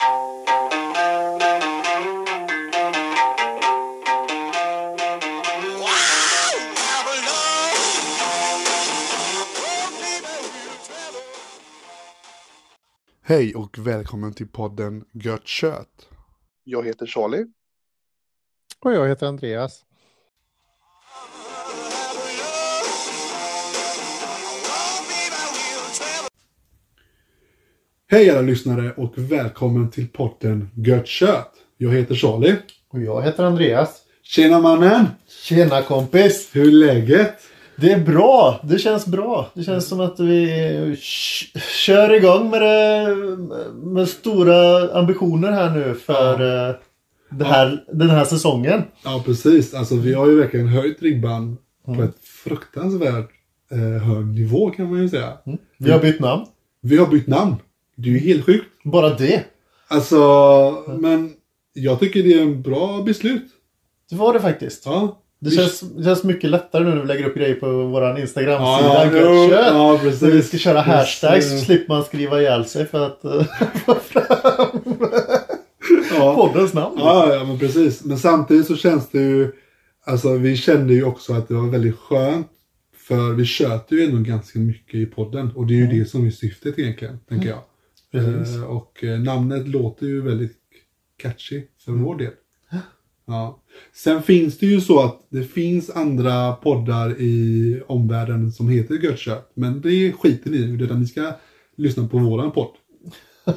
Hej och välkommen till podden Gött Kött. Jag heter Charlie. Och jag heter Andreas. Hej alla lyssnare och välkommen till podden Gött Kött. Jag heter Charlie. Och jag heter Andreas. Tjena mannen! Tjena kompis! Hur är läget? Det är bra. Det känns bra. Det känns som att vi kör igång med, det, med stora ambitioner här nu för eh, det här, den här säsongen. Ja precis, alltså vi har ju verkligen höjt ribban på ett fruktansvärt eh, hög nivå kan man ju säga. Vi har bytt namn. Vi har bytt namn. Det är ju helt sjukt. Bara det. Alltså, men jag tycker det är en bra beslut. Det var det faktiskt. Ja. Det Vi- känns, det känns mycket lättare nu när vi lägger upp grejer på vår Instagram-sida. Ja, jo, ja, Så vi precis. ska köra hashtags Precis. så slipper man skriva ihjäl sig för att eh, få fram Ja. poddens namn. Ja, ja, men precis. Men samtidigt så känns det ju, alltså vi kände ju också att det var väldigt skönt. För vi tjöter ju ändå ganska mycket i podden. Och det är ju det som är syftet egentligen, tänker jag. Precis. Eh, och eh, namnet låter ju väldigt catchy för vår del. Ja. Sen finns det ju så att det finns andra poddar i omvärlden som heter Gött Kött. Men det skiter ni i, utan ni ska lyssna på våran podd.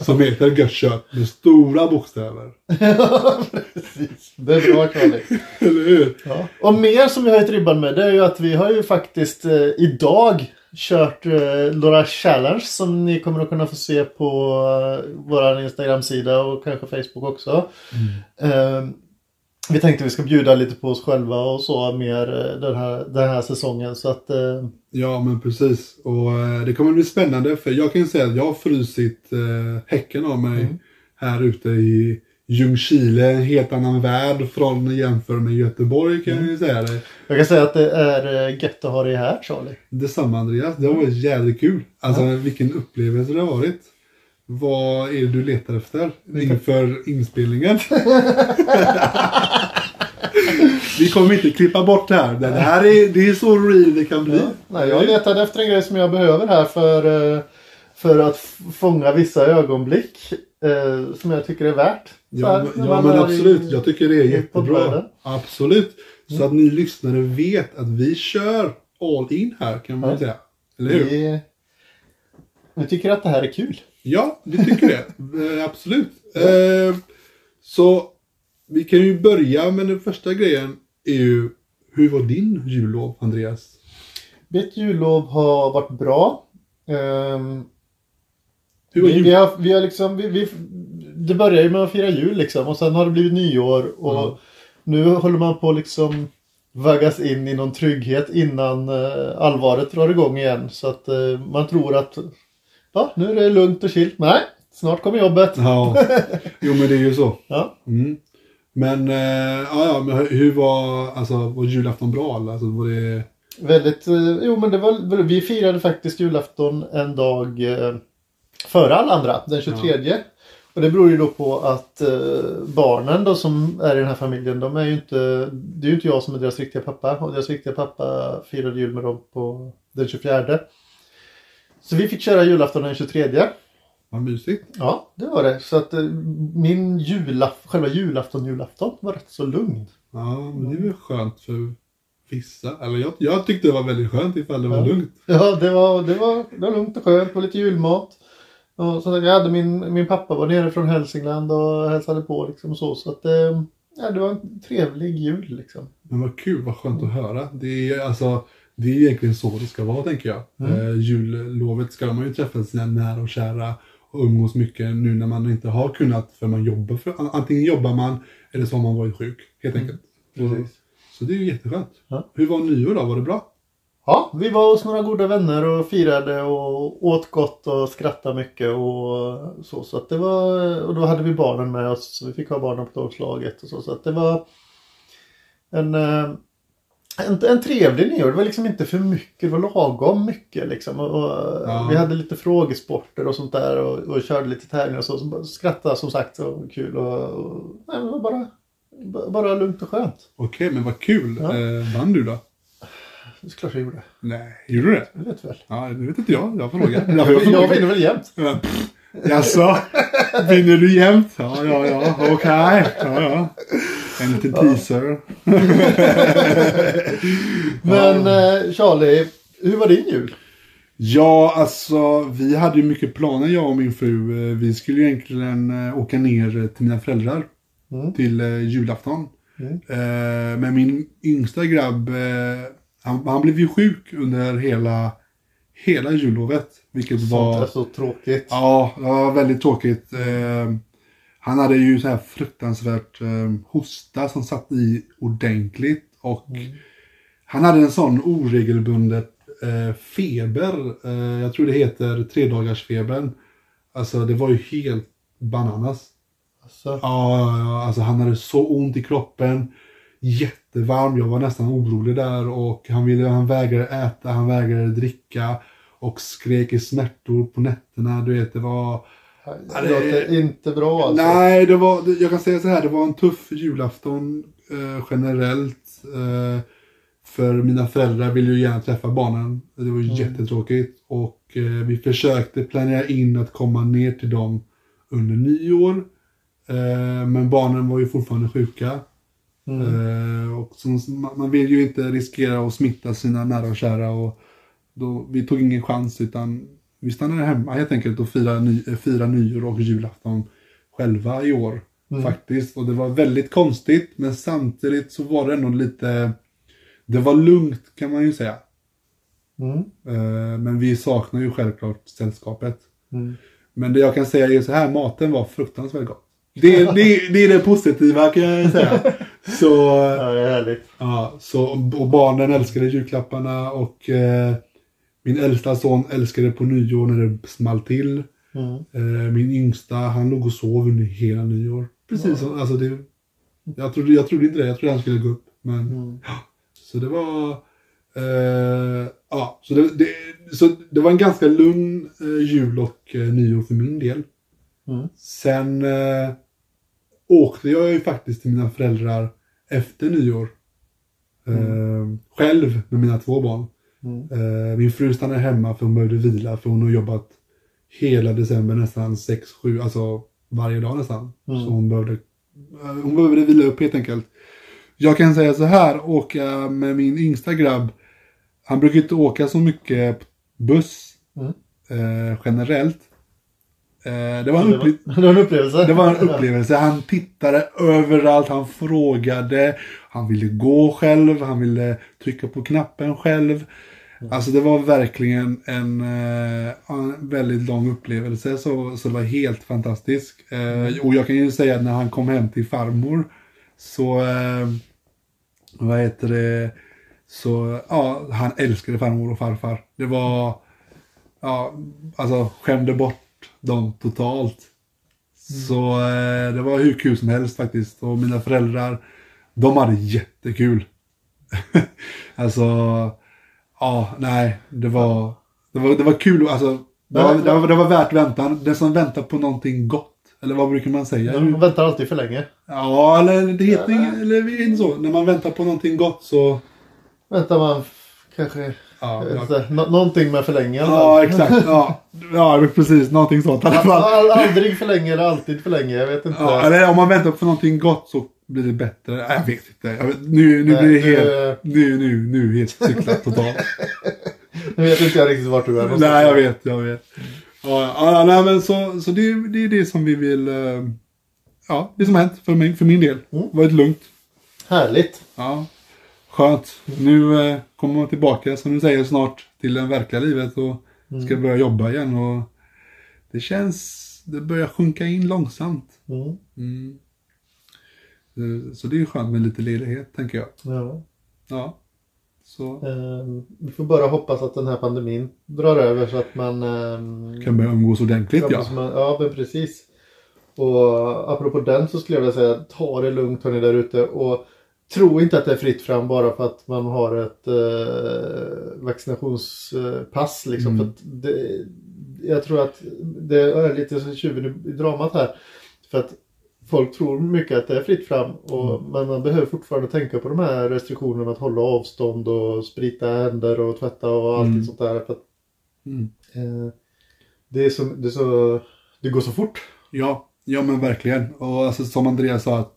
Som heter Gött Kött med stora bokstäver. Precis. Det är bra Charlie. Eller hur? Ja. Och mer som vi har höjt ribban med det är ju att vi har ju faktiskt eh, idag kört eh, några challenge som ni kommer att kunna få se på eh, vår Instagram-sida och kanske Facebook också. Eh, vi tänkte vi ska bjuda lite på oss själva och så mer eh, den här, den här säsongen. Så att eh, Ja, men precis. Och eh, det kommer bli spännande för jag kan ju säga att jag har frusit eh, häcken av mig här ute i Ljungskile, en helt annan värld från jämför med Göteborg kan jag ju säga det. jag kan säga att det är eh, gött att ha dig här Charlie. Detsamma Andreas, det har varit jävligt kul. Alltså vilken upplevelse det har varit. Vad är det du letar efter inför inspelningen? Vi kommer inte klippa bort det här. Det här är, det är så real det kan bli. Ja. Nej, jag letade efter en grej som jag behöver här för, eh, för att fånga vissa ögonblick eh, som jag tycker är värt. Ja, här, men, ja men absolut. i- Jag tycker det är jättebra. Absolut. Så att ni lyssnare vet att vi kör all in här kan man Ja. säga. Eller hur? Vi, vi tycker att det här är kul. Ja, vi tycker det. Eh, absolut. Eh, så vi kan ju börja med den första grejen. Är ju, hur var din jullov, Andreas? Mitt jullov har varit bra. Ehm, Hur var vi, jul? vi, har, vi har liksom, vi, vi, det börjar ju med att fira jul liksom och sen har det blivit nyår och Ja. nu håller man på liksom vaggas in i någon trygghet innan eh, allvaret drar igång igen. Så att eh, man tror att ja, nu är det lugnt och chillt. Nej, snart kommer jobbet. Ja, jo men det är ju så. Ja. Mm. Men, eh, ja, ja, men hur var, alltså, var julafton bra? Alltså, var det... Väldigt, eh, jo men det var, vi firade faktiskt julafton en dag eh, före alla andra, den 23. Och det beror ju då på att eh, barnen då som är i den här familjen, de är ju inte, det är ju inte jag som är deras riktiga pappa. Och deras riktiga pappa firade jul med dem på den 24. Så vi fick köra julafton den 23. Vad mysigt. Ja, det var det. Så att eh, min julaf, själva julafton, julafton var rätt så lugn. Ja, men det är väl skönt för vissa. Eller jag, jag tyckte det var väldigt skönt ifall det var Ja. lugnt. Ja, det var, det var, det var lugnt och skönt och lite julmat. Och så jag hade min, min pappa var nere från Hälsingland och hälsade på liksom så. Så att eh, ja, det var en trevlig jul liksom. Men vad kul, vad skönt att höra. Det är alltså, det är egentligen så det ska vara tänker jag. Mm. Eh, jullovet ska man ju träffa sina nära och kära och umgås mycket nu när man inte har kunnat för man jobbar för, antingen jobbar man eller så har man varit sjuk helt enkelt. Precis. Så det är ju jätteskönt. Ja. Hur var nyår då? Var det bra? Ja, vi var hos några goda vänner och firade och åt gott och skrattade mycket och så. så att det var, och då hade vi barnen med oss. Så vi fick ha barnen på tolvslaget och så. Så att det var en, eh, en, en trevlig nyår. Det var liksom inte för mycket. Det var lagom mycket liksom. Och, Ja. Vi hade lite frågesporter och sånt där. Och, och körde lite tävlingar och så. så skrattade som sagt och kul. Och, och, nej, det var bara, ba- bara lugnt och skönt. Okej, men vad kul. Ja. Eh, vann du då? Det är klart jag gjorde. Nej, gjorde du det? Det vet väl. Ja, det vet inte jag. Jag frågar. Jag, Jag, frågar. jag vinner väl jämt. Jaså? Vinner du jämt? Ja, ja, ja. Okej. Ja, ja. En liten teaser. Men eh, Charlie, hur var din jul? Ja, alltså vi hade ju mycket planer jag och min fru. Eh, Vi skulle ju egentligen eh, åka ner till mina föräldrar Mm. till eh, julafton. Mm. Eh, men min yngsta grabb, eh, han, han blev ju sjuk under hela, hela jullovet. Vilket Sånt var... är så tråkigt. Ja, det var väldigt tråkigt. Eh, han hade ju så här fruktansvärt eh, hosta som satt i ordentligt. Och han hade en sån oregelbundet eh, feber. Eh, jag tror det heter tredagarsfebern. Alltså det var ju helt bananas. Alltså, Ja, alltså han hade så ont i kroppen. Jättevarm, jag var nästan orolig där och han, ville, han vägrade äta, han vägrade dricka och skrek i smärtor på nätterna. Du vet, det var... det låter inte bra alltså. Nej, det var, det- jag kan säga så här, det var en tuff julafton eh, generellt. Eh, för mina föräldrar ville ju gärna träffa barnen. Det var ju jättetråkigt. Och eh, vi försökte planera in att komma ner till dem under nyår. Eh, men barnen var ju fortfarande sjuka. Mm. Eh, och så, man, vill ju inte riskera att smitta sina nära och kära. Och då, vi tog ingen chans utan vi stannade hemma helt enkelt och firade, ny, eh, firade nyår och julafton själva i år. Mm. Faktiskt. Och det var väldigt konstigt men samtidigt så var det ändå lite Det var lugnt kan man ju säga. Mm. Eh, men vi saknar ju självklart sällskapet. Mm. Men det jag kan säga är så här, maten var fruktansvärt gott. Det, det, det är det positiva kan jag säga. Så, Ja, det är härligt. ja, så, och barnen älskade julklapparna och eh, min äldsta son älskade på nyår när det small till. Mm. Eh, min yngsta, han låg och sov under hela nyår. Precis som, alltså det, jag, trodde, jag trodde inte det, jag trodde han skulle gå upp. Men, Mm. så det var, eh, ja, så det, det, så det var en ganska lugn eh, jul och eh, nyår för min del. Mm. Sen eh, åkte jag ju faktiskt till mina föräldrar efter nyår. Eh, Själv med mina två barn. Mm. Eh, min fru stannade hemma för hon behövde vila för hon har jobbat hela december nästan 6-7, alltså varje dag nästan. Mm. Så hon behövde, eh, hon behövde vila upp helt enkelt. Jag kan säga så här, åka med min yngsta grabb, han brukar inte åka så mycket buss Mm. eh, generellt. Eh, det var en Det var, upplevelse. det var en upplevelse. Det var en upplevelse. Han tittade överallt, han frågade, han ville gå själv, han ville trycka på knappen själv. Alltså det var verkligen en, eh, en väldigt lång upplevelse, så, så det var helt fantastiskt. Eh, och jag kan ju säga att när han kom hem till farmor, så, vad heter det, så, ja, han älskade farmor och farfar. Det var, ja, alltså skämde bort dem totalt. Så eh, det var hur kul som helst faktiskt. Och mina föräldrar, de hade jättekul. alltså, ja, nej, det var, det var, det var kul. Alltså, det, var, det, var, det var värt väntan. Den som väntar på någonting gott. Eller vad brukar man säga? De väntar alltid för länge. Ja, eller det heter ing- eller det är inte så. När man väntar på någonting gott så... Väntar man kanske... Ja, jag vet ja. nå- någonting med för länge i alla fall. Ja, exakt. Ja, ja precis. Någonting sånt i alla fall. All, aldrig för länge eller alltid för länge. Jag vet inte. Ja, eller om man väntar på någonting gott så blir det bättre. Nej, Jag vet inte. Jag vet, nu, nu Nej, blir det helt... Nu, nu, nu helt cyklat totalt. Nu vet inte jag riktigt vart du är någonstans. nej, jag vet, jag vet. Ja, ja, nej, men så, så det, det är det som vi vill... eh, Ja, det som har hänt för, mig, för min del. Mm. Varit lugnt. Härligt. Ja, skönt. Nu eh, kommer man tillbaka, som du säger, snart till det verkliga livet och ska börja jobba igen. Och det känns... Det börjar sjunka in långsamt. Mm. Mm. Eh, Så det är ju skönt med lite ledighet, tänker jag. Ja. Ja. Så Ehm, vi får bara hoppas att den här pandemin drar över så att man... ehm, kan börja umgås ordentligt, ja. Man- Ja, men precis. Och apropå den så skulle jag vilja säga, ta det lugnt hörni där ute och tror inte att det är fritt fram bara för att man har ett eh, vaccinationspass. Liksom, Mm. det, jag tror att det är lite som tjuven i- dramat här. För att folk tror mycket att det är fritt fram. Och, Mm. Men man behöver fortfarande tänka på de här restriktionerna att hålla avstånd och sprita händer och tvätta och allt Mm. sånt där. För att, Mm. eh, det, är så, det, är så, det går så fort. Ja, ja men verkligen. Och alltså, som Andreas sa,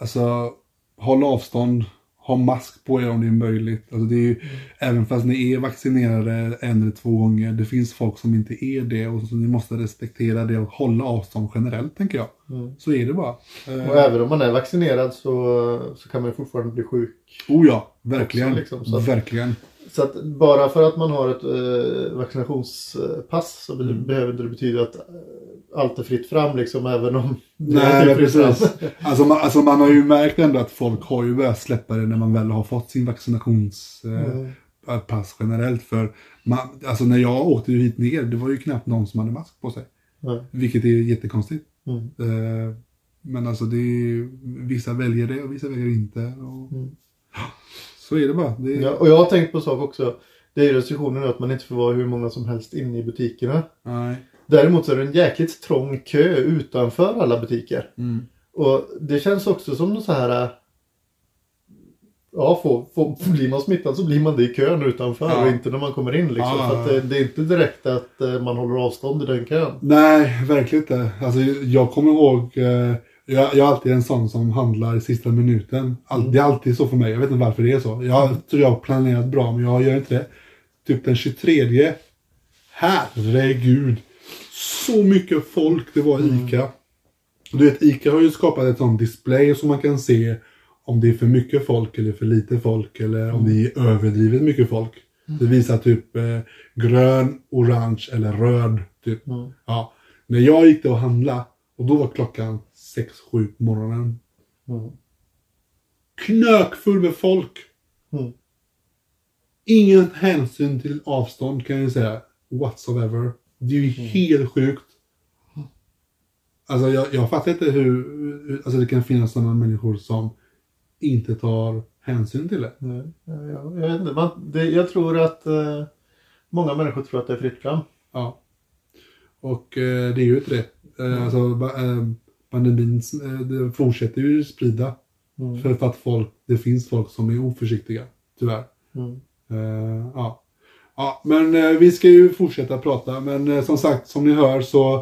alltså håll avstånd, ha mask på er om det är möjligt. Alltså, det är ju, Även fast ni är vaccinerade en eller två gånger, det finns folk som inte är det och så ni måste respektera det och hålla avstånd generellt tänker jag. Mm. Så är det bara. Och även om man är vaccinerad så, så kan man ju fortfarande bli sjuk. oh ja, verkligen. också, liksom, verkligen. Så att bara för att man har ett eh, vaccinationspass så Mm. behöver inte det betyda att eh, allt är fritt fram liksom även om det Nej, är fritt fram. precis. Alltså man, alltså man har ju märkt ändå att folk har ju börjat släppa det när man väl har fått sin vaccinationspass Mm. pass generellt. För man, alltså när jag åkte hit ner, det var ju knappt någon som hade mask på sig. Nej. Vilket är jättekonstigt. Mm. Eh, men alltså det är, vissa väljer det och vissa väljer inte. Och, Mm. Så är det bara. Det är, Ja, och jag har tänkt på en sak också. Det är restriktionen nu att man inte får vara hur många som helst inne i butikerna. nej. Däremot så är det en jäkligt trång kö utanför alla butiker. Mm. Och det känns också som något så här... äh, Ja, får, får, blir man smittad så blir man det i kön utanför Ja. och inte när man kommer in liksom. Ja, ja, det, det är inte direkt att eh, man håller avstånd i den kön. Nej, verkligen inte. Alltså, jag kommer ihåg, eh, jag, jag är alltid en sån som handlar i sista minuten. All, Mm. Det är alltid så för mig, jag vet inte varför det är så. Jag tror jag har planerat bra, men jag gör inte det. Typ den 23. Herregud. Så mycket folk det var i Mm. ICA. Du vet, ICA har ju skapat ett sånt display som man kan se om det är för mycket folk eller för lite folk eller om det är överdrivet mycket folk. Det visar typ eh, grön, orange eller röd. Typ. Mm. Ja. När jag gick och handla och då var klockan 6-7 på morgonen. Mm. Knökfull med folk. Mm. Ingen hänsyn till avstånd kan jag säga. Whatsoever. Det är ju helt sjukt. Alltså jag, jag fattar inte hur, hur alltså det kan finnas sådana människor som inte tar hänsyn till det. Nej, ja, ja, jag, vet inte, man, det, jag tror att eh, många människor tror att det är fritt fram. Ja. Och eh, det är ju inte det. Eh, alltså, ba, eh, pandemin eh, fortsätter ju sprida. Mm. För, att folk, det finns folk som är oförsiktiga. Tyvärr. Mm. Eh, ja. ja, men eh, vi ska ju fortsätta prata. Men eh, som sagt, som ni hör så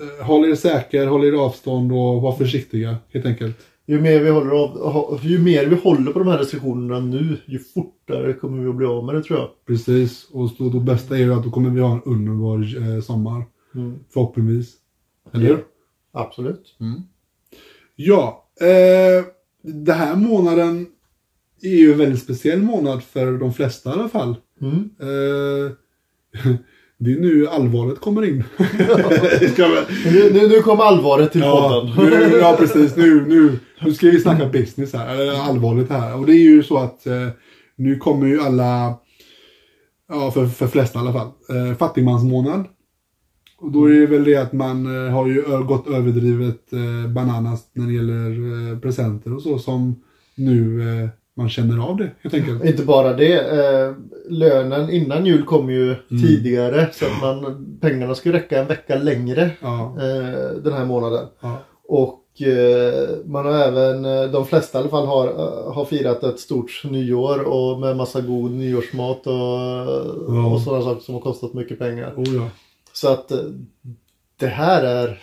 eh, håll er säker, håll er avstånd och var försiktiga helt enkelt. Ju mer, vi håller av, ju mer vi håller på de här restriktionerna nu, ju fortare kommer vi att bli av med det tror jag. Precis. Och så, då bästa är ju att då kommer vi ha en underbar eh, sommar. Mm. Förhoppningsvis. Eller hur? Absolut. Ja, eh, den här månaden är ju en väldigt speciell månad för de flesta i alla fall. Mm. Eh, det är nu allvaret kommer in. Vi- Nu, nu, nu kom allvaret till ja, podden. nu, ja, precis. Nu, nu, nu ska vi snacka business här. eller Allvarligt här. Och det är ju så att eh, nu kommer ju alla, ja för, för flesta i alla fall, eh, fattigmansmånad. Och då är det väl det att man eh, har ju gått överdrivet eh, bananas när det gäller eh, presenter och så som nu man känner av det helt enkelt. Inte bara det. Eh, lönen innan jul kom ju tidigare så att man, pengarna skulle räcka en vecka längre Ja, eh, den här månaden. ja, Och eh, man har även, de flesta i alla fall har, har firat ett stort nyår och med massa god nyårsmat och, Ja. och sådana saker som har kostat mycket pengar. oh ja. Så att eh, det här är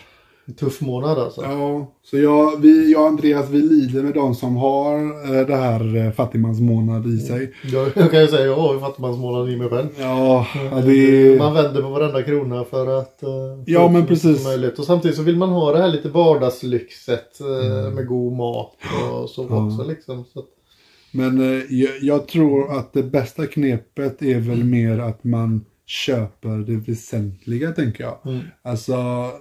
en tuff månad alltså. Ja, så jag, vi, jag och Andreas vi lider med de som har eh, det här eh, fattigmansmånad i sig. Jag, jag kan ju säga jag har ju fattigmansmånad i mig själv. Ja, det. Man vänder på varenda krona för att eh, Ja, men precis. möjligt. Och samtidigt så vill man ha det här lite vardagslyxet eh, Mm. med god mat och så Ja. också liksom. Så att, Men eh, jag, jag tror att det bästa knepet är väl mer att man köper det väsentliga, tänker jag. mm, Alltså,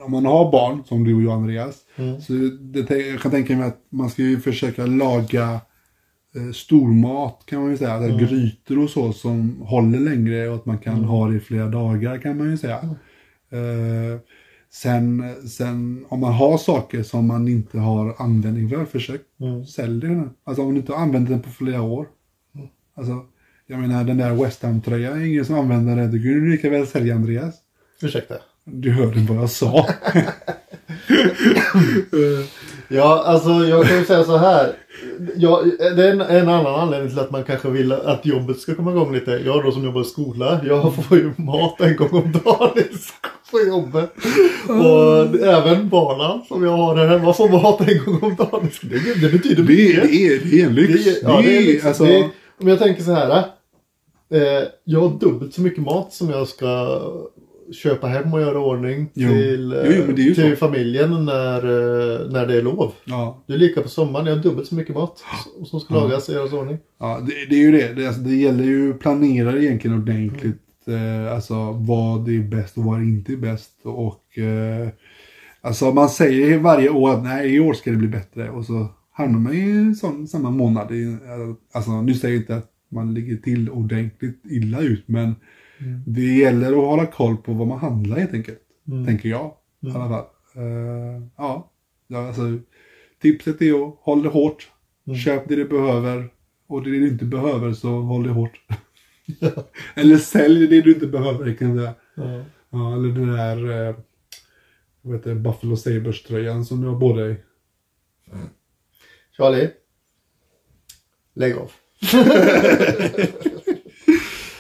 om man har barn, som du och jag Andreas, mm, så det, jag kan tänka mig att man ska ju försöka laga eh, stormat, kan man ju säga. Alltså, Mm. Grytor och så som håller längre och att man kan Mm. ha det i flera dagar, kan man ju säga. Eh, Sen, sen om man har saker som man inte har användning för, försök Mm. sälj den. Alltså om du inte har använt den på flera år. Alltså, jag menar den där West Ham-tröjan, ingen som använder den. Du kan ju lika väl sälja Andreas. Ursäkta. Du hörde vad jag sa. Ja, alltså jag kan ju säga så här. Ja, det är en, en annan anledning till att man kanske vill att jobbet ska komma igång lite. Jag då som jobbar i skola, jag får ju mat en gång om dagen på jobbet. Och även barnen som jag har här hemma får mat en gång om dagen. Det, det betyder mycket. det, är, det är en lyx. Det är- ja, det är liksom, alltså, det är, om jag tänker så här. Eh, jag har dubbelt så mycket mat som jag ska köpa hem och göra ordning Jo. till, eh, Jo, jo, är till så. familjen när, eh, när det är lov. ja, Det är lika på sommaren. Jag har dubbelt så mycket mat som- ska lagas och göras i ordning. ja, det, det är ju det. Det, alltså, det gäller ju att planera egentligen ordentligt. Eh, alltså vad är bäst och vad det inte är bäst. Och eh, alltså man säger varje år att nej, i år ska det bli bättre. Och så hamnar man i sån, samma månad. Alltså nu säger jag inte att man ligger till ordentligt illa ut. Men det gäller att hålla koll på vad man handlar helt enkelt. Mm. Tänker jag i alla fall. Eh, ja, alltså, tipset är att hålla det hårt. Mm. Köp det du behöver. Och det du inte behöver så håll det hårt. eller sälj det du inte behöver kan jag säga. Ja. Eller den där eh, vad heter Buffalo Sabres-tröjan som du har på dig. Charlie. Lägg av.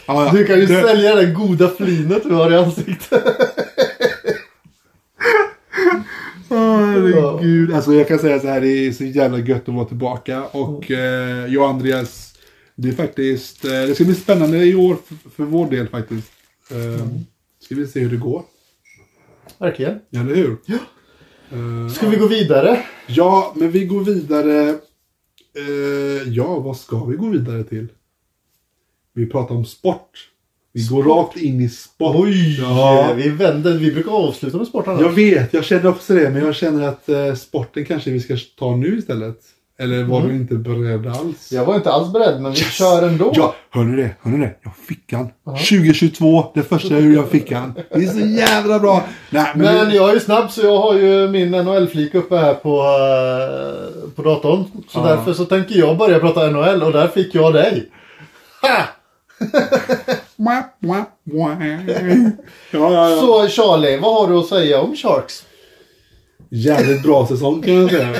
Ja, ja. Du kan ju Det- sälja det goda flinet du har i ansiktet. Herregud. Alltså jag kan säga så här, det är så jävla gött att vara tillbaka. Och eh, jag och Andreas, det är faktiskt, eh, det ska bli spännande i år för, för vår del faktiskt. Eh, Ska vi se hur det går. Verkligen. Eller hur? Ja. Eh, Ska vi gå vidare? ja, men vi går vidare. Eh, ja, vad ska vi gå vidare till? Vi pratar om sport. Vi går rakt in i sport. Oj! Ja. Vi vänder. Vi brukar avsluta med sport annars. Jag vet, jag känner också det, men jag känner att eh, sporten kanske vi ska ta nu istället. Eller var du inte beredd alls? Jag var inte alls beredd, men vi kör ändå. Ja, hör ni det? Hör ni det? Jag fick han. 2022, det första jag fick han. Det är så jävla bra. Nej, men, Men jag är ju snabb så jag har ju min NHL-flik uppe här på, eh, på datorn. Så Ja. därför så tänker jag börja prata NHL och där fick jag dig. Ha! Ja, ja, ja. Så Charlie, vad har du att säga om Sharks? Jävligt bra säsong kan jag säga.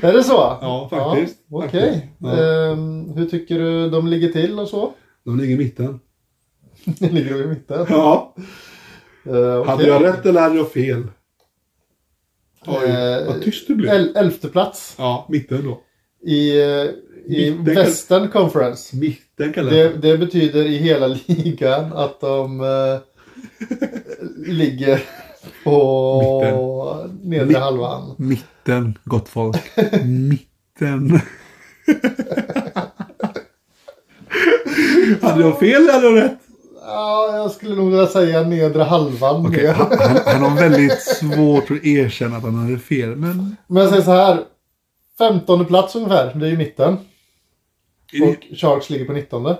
Är det så? Ja, faktiskt. Ja, Okej. Faktiskt. Ja. Ehm, hur tycker du de ligger till och så? De ligger i mitten. ligger de i mitten? Ja. Uh, Hade jag rätt eller hade jag fel? Oj, Eh, vad tyst du blev. El- elfte plats Ja, mitten då. i, eh, i Mitten kan- Western Conference. Mitten kallar det. det betyder i hela ligan att de eh, ligger på nedre Mitt- halvan. Mitten, gott folk. Mitten. hade jag fel eller hade jag rätt? Ja, jag skulle nog vilja säga nedre halvan. Mer. han, han, han har väldigt svårt att erkänna att han hade fel. Men Men jag säger så här. 15 plats ungefär, det är ju mitten. Och Sharks ligger på 19.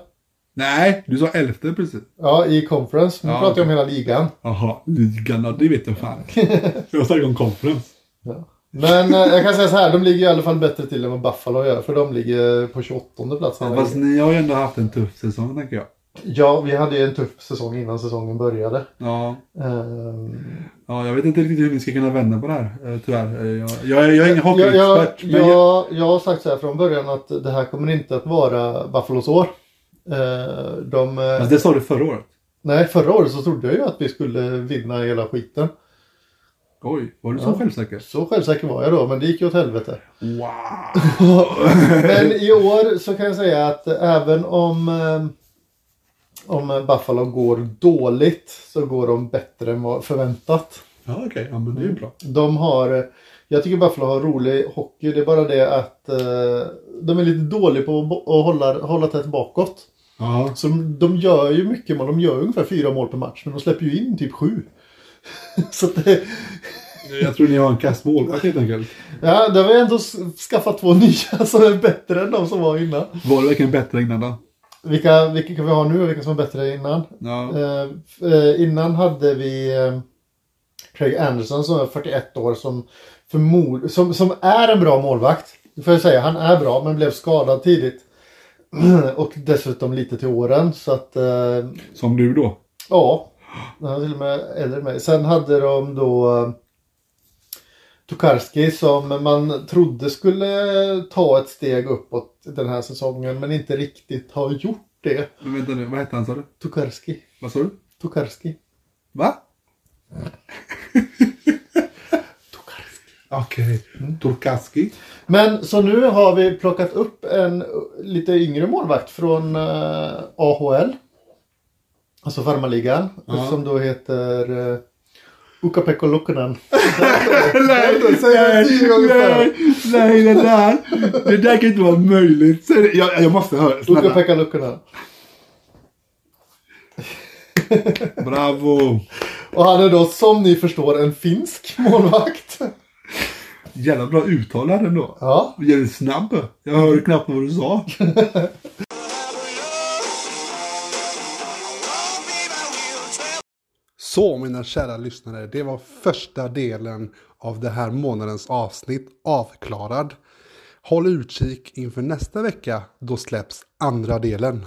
Nej, du sa elfte precis. Ja, i conference. Nu Ja, pratar jag om hela ligan. Jaha, ligan, ja, det vet jag fan. Jag snackar om conference. Ja. Men eh, jag kan säga så här, de ligger i alla fall bättre till än vad Buffalo gör. För de ligger på 28 plats. Ja, fast ni har ju ändå haft en tuff säsong, tänker jag. Ja, vi hade ju en tuff säsong innan säsongen började. Ja, Ehm, ja, jag vet inte riktigt hur vi ska kunna vända på det här, eh, tyvärr. Eh, Jag, jag, är- jag är ingen jag, jag, hockeyexpert. men jag, jag, jag har sagt så här från början att det här kommer inte att vara Buffalos år. Eh, De, eh, Fast det sa du förra året. nej, förra året så trodde jag ju att vi skulle vinna hela skiten. Oj, var du så Ja. självsäker? Så självsäker var jag då, men det gick ju åt helvete. Wow! Men i år så kan jag säga att även om, eh, om Buffalo går dåligt så går de bättre än vad förväntat. Ja, okej. Ja, men det är ju bra. De har, jag tycker Buffalo har rolig hockey. Det är bara det att de är lite dåliga på att hålla, hålla tätt bakåt. Ja, Så de, de gör ju mycket mål. De gör ungefär fyra mål per match. Men de släpper ju in typ sju. Så att det, jag tror ni har en kass målvakt helt enkelt. ja, det har vi ändå skaffat två nya som är bättre än de som var innan. Var det verkligen bättre innan då? Vilka, vilka kan vi ha nu och vilka som är bättre innan? Ja. Eh, eh, innan hade vi eh, Craig Anderson som är 41 år som, förmod, som, som är en bra målvakt. Det får jag säga. Han är bra men blev skadad tidigt. Och dessutom lite till åren så att eh, Som du då. Ja, han är till och med äldre än mig. Sen hade de då eh, Tokarski som man trodde skulle ta ett steg uppåt den här säsongen men inte riktigt har gjort det. Men vänta nu, vad hette han sa du? Tokarski. Vad sa du? Tokarski. Va? Okej. Turkaski. Men så nu har vi plockat upp en lite yngre målvakt från eh, AHL. Alltså farmarligan. Ja. Som då heter uh, Ukapekko Lukkonen. nej, Säg det tio gånger nej, nej, det där. Det där kan inte vara möjligt. Jag, jag måste höra. Snälla. Ukapekka Lukkonen. Bravo. Och han är då som ni förstår en finsk målvakt. Jävla bra uttalande ändå. Ja. Jävligt snabb. Jag hörde knappt vad du sa. Så mina kära lyssnare, det var första delen av den här månadens avsnitt avklarad. Håll utkik inför nästa vecka, då släpps andra delen.